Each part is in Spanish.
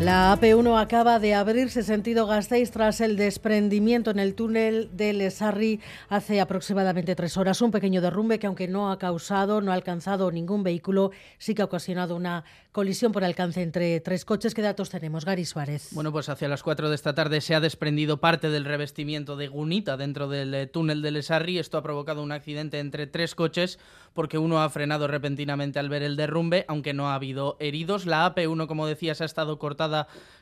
La AP1 acaba de abrirse sentido Gasteiz tras el desprendimiento en el túnel de Lesarri hace aproximadamente tres horas. Un pequeño derrumbe que, aunque no ha causado, no ha alcanzado ningún vehículo, sí que ha ocasionado una colisión por alcance entre tres coches. ¿Qué datos tenemos, Gary Suárez? Bueno, pues hacia las cuatro de esta tarde se ha desprendido parte del revestimiento de Gunita dentro del eh, túnel de Lesarri. Esto ha provocado un accidente entre tres coches porque uno ha frenado repentinamente al ver el derrumbe, aunque no ha habido heridos. La AP1, como decías, ha estado cortada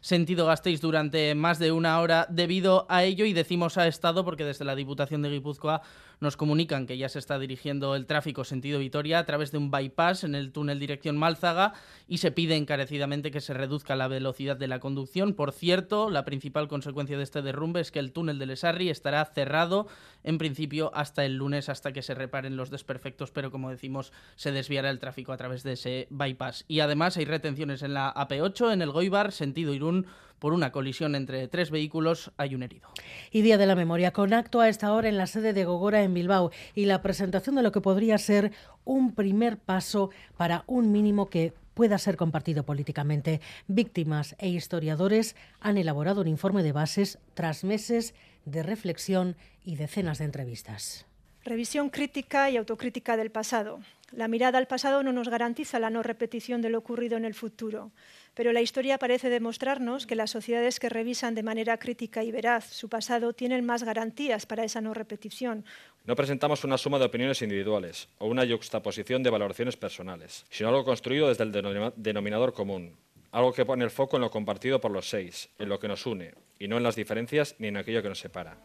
sentido Gasteiz durante más de una hora debido a ello y decimos ha estado porque desde la Diputación de Guipúzcoa nos comunican que ya se está dirigiendo el tráfico sentido Vitoria a través de un bypass en el túnel dirección Málzaga y se pide encarecidamente que se reduzca la velocidad de la conducción. Por cierto, la principal consecuencia de este derrumbe es que el túnel de Lesarri estará cerrado en principio hasta el lunes hasta que se reparen los desperfectos, pero como decimos, se desviará el tráfico a través de ese bypass. Y además hay retenciones en la AP8, en el Goibar, sentido Irún, por una colisión entre tres vehículos hay un herido. Y Día de la Memoria, con acto a esta hora en la sede de Gogora en Bilbao y la presentación de lo que podría ser un primer paso para un mínimo que pueda ser compartido políticamente. Víctimas e historiadores han elaborado un informe de bases tras meses de reflexión y decenas de entrevistas. Revisión crítica y autocrítica del pasado. La mirada al pasado no nos garantiza la no repetición de lo ocurrido en el futuro, pero la historia parece demostrarnos que las sociedades que revisan de manera crítica y veraz su pasado tienen más garantías para esa no repetición. No presentamos una suma de opiniones individuales o una yuxtaposición de valoraciones personales, sino algo construido desde el denominador común, algo que pone el foco en lo compartido por los seis, en lo que nos une, y no en las diferencias ni en aquello que nos separa.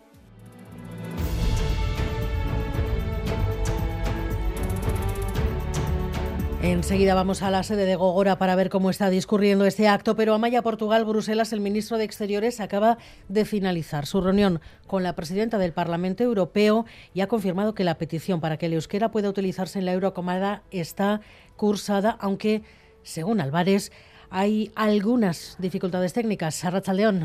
Enseguida vamos a la sede de Gogora para ver cómo está discurriendo este acto, pero Amaya Portugal, Bruselas, el ministro de Exteriores acaba de finalizar su reunión con la presidenta del Parlamento Europeo y ha confirmado que la petición para que el euskera pueda utilizarse en la eurocomada está cursada, aunque, según Álvarez, hay algunas dificultades técnicas. León.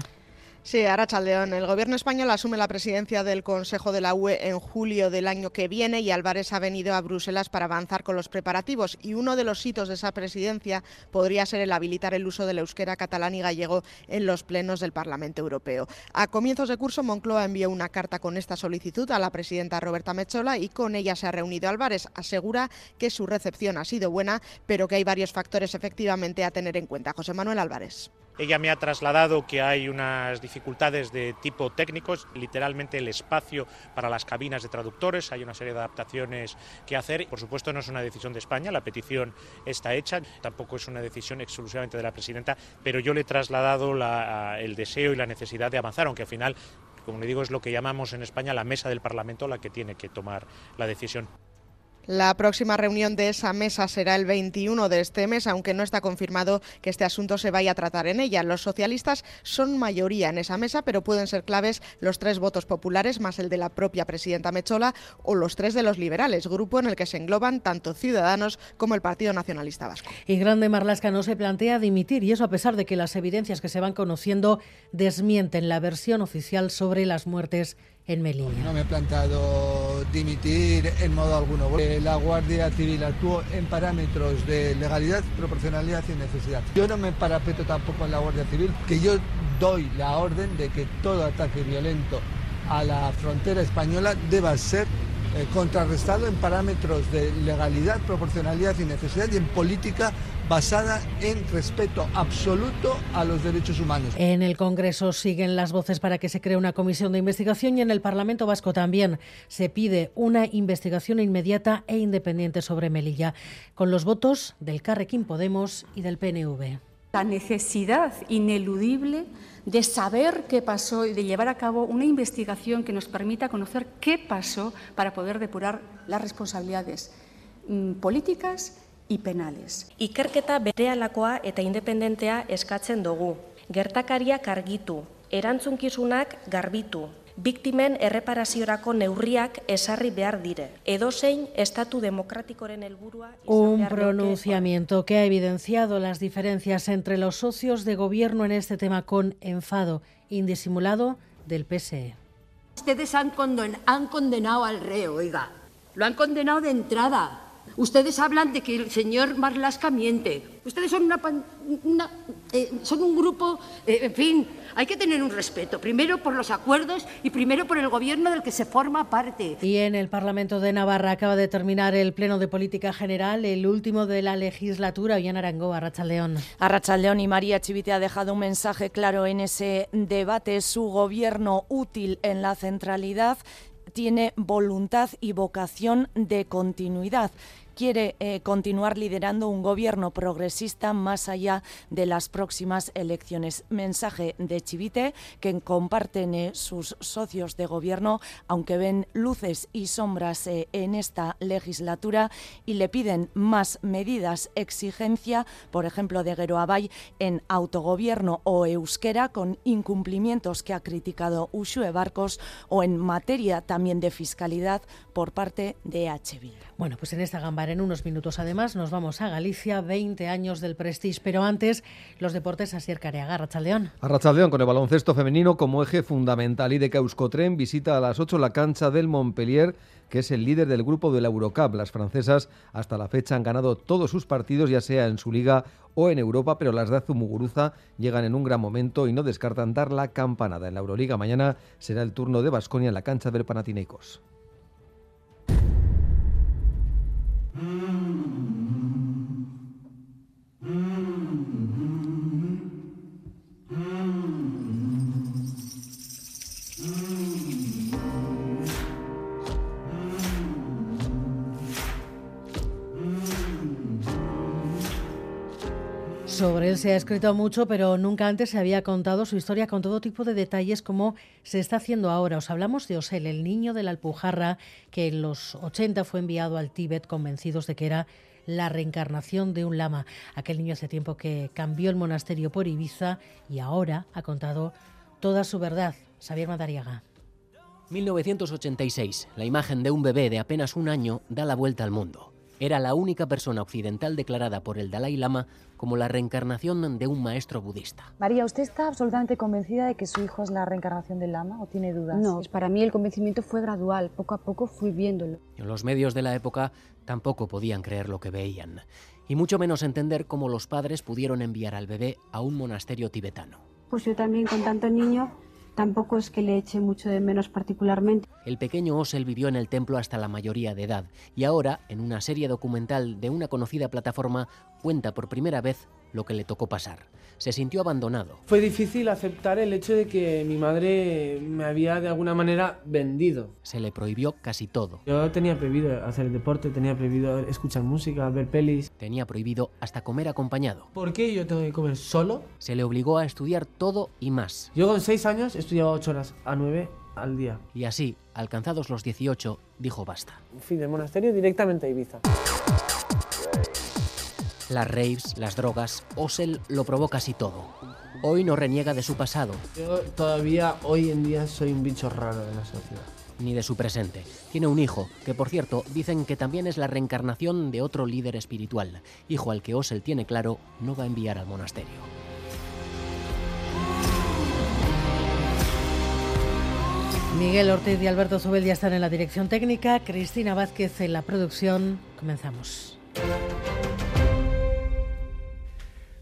Sí, Arachaldeón. El gobierno español asume la presidencia del Consejo de la UE en julio del año que viene y Álvarez ha venido a Bruselas para avanzar con los preparativos. Y uno de los hitos de esa presidencia podría ser el habilitar el uso del euskera catalán y gallego en los plenos del Parlamento Europeo. A comienzos de curso, Moncloa envió una carta con esta solicitud a la presidenta Roberta Mechola y con ella se ha reunido Álvarez. Asegura que su recepción ha sido buena, pero que hay varios factores efectivamente a tener en cuenta. José Manuel Álvarez. Ella me ha trasladado que hay unas dificultades de tipo técnico, literalmente el espacio para las cabinas de traductores, hay una serie de adaptaciones que hacer. Por supuesto no es una decisión de España, la petición está hecha, tampoco es una decisión exclusivamente de la presidenta, pero yo le he trasladado el deseo y la necesidad de avanzar, aunque al final, como le digo, es lo que llamamos en España la mesa del Parlamento la que tiene que tomar la decisión. La próxima reunión de esa mesa será el 21 de este mes, aunque no está confirmado que este asunto se vaya a tratar en ella. Los socialistas son mayoría en esa mesa, pero pueden ser claves los tres votos populares, más el de la propia presidenta Mechola, o los tres de los liberales, grupo en el que se engloban tanto Ciudadanos como el Partido Nacionalista Vasco. Y Grande Marlasca no se plantea dimitir, y eso a pesar de que las evidencias que se van conociendo desmienten la versión oficial sobre las muertes en Melilla. No me he planteado dimitir en modo alguno. La Guardia Civil actuó en parámetros de legalidad, proporcionalidad y necesidad. Yo no me parapeto tampoco en la Guardia Civil, que yo doy la orden de que todo ataque violento a la frontera española deba ser eh, contrarrestado en parámetros de legalidad, proporcionalidad y necesidad y en política basada en respeto absoluto a los derechos humanos. En el Congreso siguen las voces para que se cree una comisión de investigación y en el Parlamento Vasco también se pide una investigación inmediata e independiente sobre Melilla, con los votos del Carrequín Podemos y del PNV. La necesidad ineludible de saber qué pasó y de llevar a cabo una investigación que nos permita conocer qué pasó para poder depurar las responsabilidades mm, políticas y penales. Ikerketa berealakoa eta independentea eskatzen dugu. Gertakaria argitu, erantzunkizunak garbitu, biktimen erreparaziorako neurriak esarri behar dire. Edozein estatu demokratikoren helburua Un pronunciamiento que ha evidenciado las diferencias entre los socios de gobierno en este tema con enfado indisimulado del PSE. Ustedes han, han condenado al reo, oiga. Lo han condenado de entrada. Ustedes hablan de que el señor Marlasca miente. Ustedes son, una, eh, son un grupo, eh, en fin, hay que tener un respeto, primero por los acuerdos y primero por el gobierno del que se forma parte. Y en el Parlamento de Navarra acaba de terminar el Pleno de Política General, el último de la legislatura. Bien Arangó, Arrachaldeón. Arrachaldeón y María Chivite ha dejado un mensaje claro en ese debate. Su gobierno útil en la centralidad tiene voluntad y vocación de continuidad quiere eh, continuar liderando un gobierno progresista más allá de las próximas elecciones. Mensaje de Chivite que comparten eh, sus socios de gobierno, aunque ven luces y sombras eh, en esta legislatura y le piden más medidas, exigencia, por ejemplo, de Geroabay en autogobierno o euskera con incumplimientos que ha criticado Ushue Barcos o en materia también de fiscalidad por parte de H. Bueno, pues en esta gamba en unos minutos, además, nos vamos a Galicia, 20 años del Prestige. Pero antes, los deportes, Asier Careaga, Rachaldeón. A Rachaldeón, con el baloncesto femenino como eje fundamental. Y de Euskotren visita a las 8 la cancha del Montpellier que es el líder del grupo de la Eurocup. Las francesas hasta la fecha han ganado todos sus partidos, ya sea en su liga o en Europa, pero las de Azumuguruza llegan en un gran momento y no descartan dar la campanada. En la Euroliga mañana será el turno de Basconia en la cancha del Panathinaikos. Sobre se ha escrito mucho, pero nunca antes se había contado su historia con todo tipo de detalles como se está haciendo ahora. Os hablamos de Osel, el niño de la Alpujarra, que en los 80 fue enviado al Tíbet convencidos de que era la reencarnación de un lama. Aquel niño hace tiempo que cambió el monasterio por Ibiza y ahora ha contado toda su verdad. Xavier Madariaga. 1986. La imagen de un bebé de apenas un año da la vuelta al mundo. Era la única persona occidental declarada por el Dalai Lama como la reencarnación de un maestro budista. María, ¿usted está absolutamente convencida de que su hijo es la reencarnación del Lama o tiene dudas? No, para mí el convencimiento fue gradual, poco a poco fui viéndolo. Los medios de la época tampoco podían creer lo que veían, y mucho menos entender cómo los padres pudieron enviar al bebé a un monasterio tibetano. Pues yo también con tanto niño Tampoco es que le eche mucho de menos particularmente. El pequeño Osel vivió en el templo hasta la mayoría de edad y ahora, en una serie documental de una conocida plataforma, cuenta por primera vez lo que le tocó pasar. Se sintió abandonado. Fue difícil aceptar el hecho de que mi madre me había de alguna manera vendido. Se le prohibió casi todo. Yo tenía prohibido hacer deporte, tenía prohibido escuchar música, ver pelis. Tenía prohibido hasta comer acompañado. ¿Por qué yo tengo que comer solo? Se le obligó a estudiar todo y más. Yo con seis años estudiaba ocho horas a nueve al día. Y así, alcanzados los 18, dijo basta. Fui del monasterio directamente a Ibiza. Las raves, las drogas, Osel lo probó casi todo. Hoy no reniega de su pasado. Yo todavía hoy en día soy un bicho raro de la sociedad. Ni de su presente. Tiene un hijo, que por cierto dicen que también es la reencarnación de otro líder espiritual, hijo al que Osel tiene claro no va a enviar al monasterio. Miguel Ortiz y Alberto Zubel ya están en la dirección técnica, Cristina Vázquez en la producción. Comenzamos.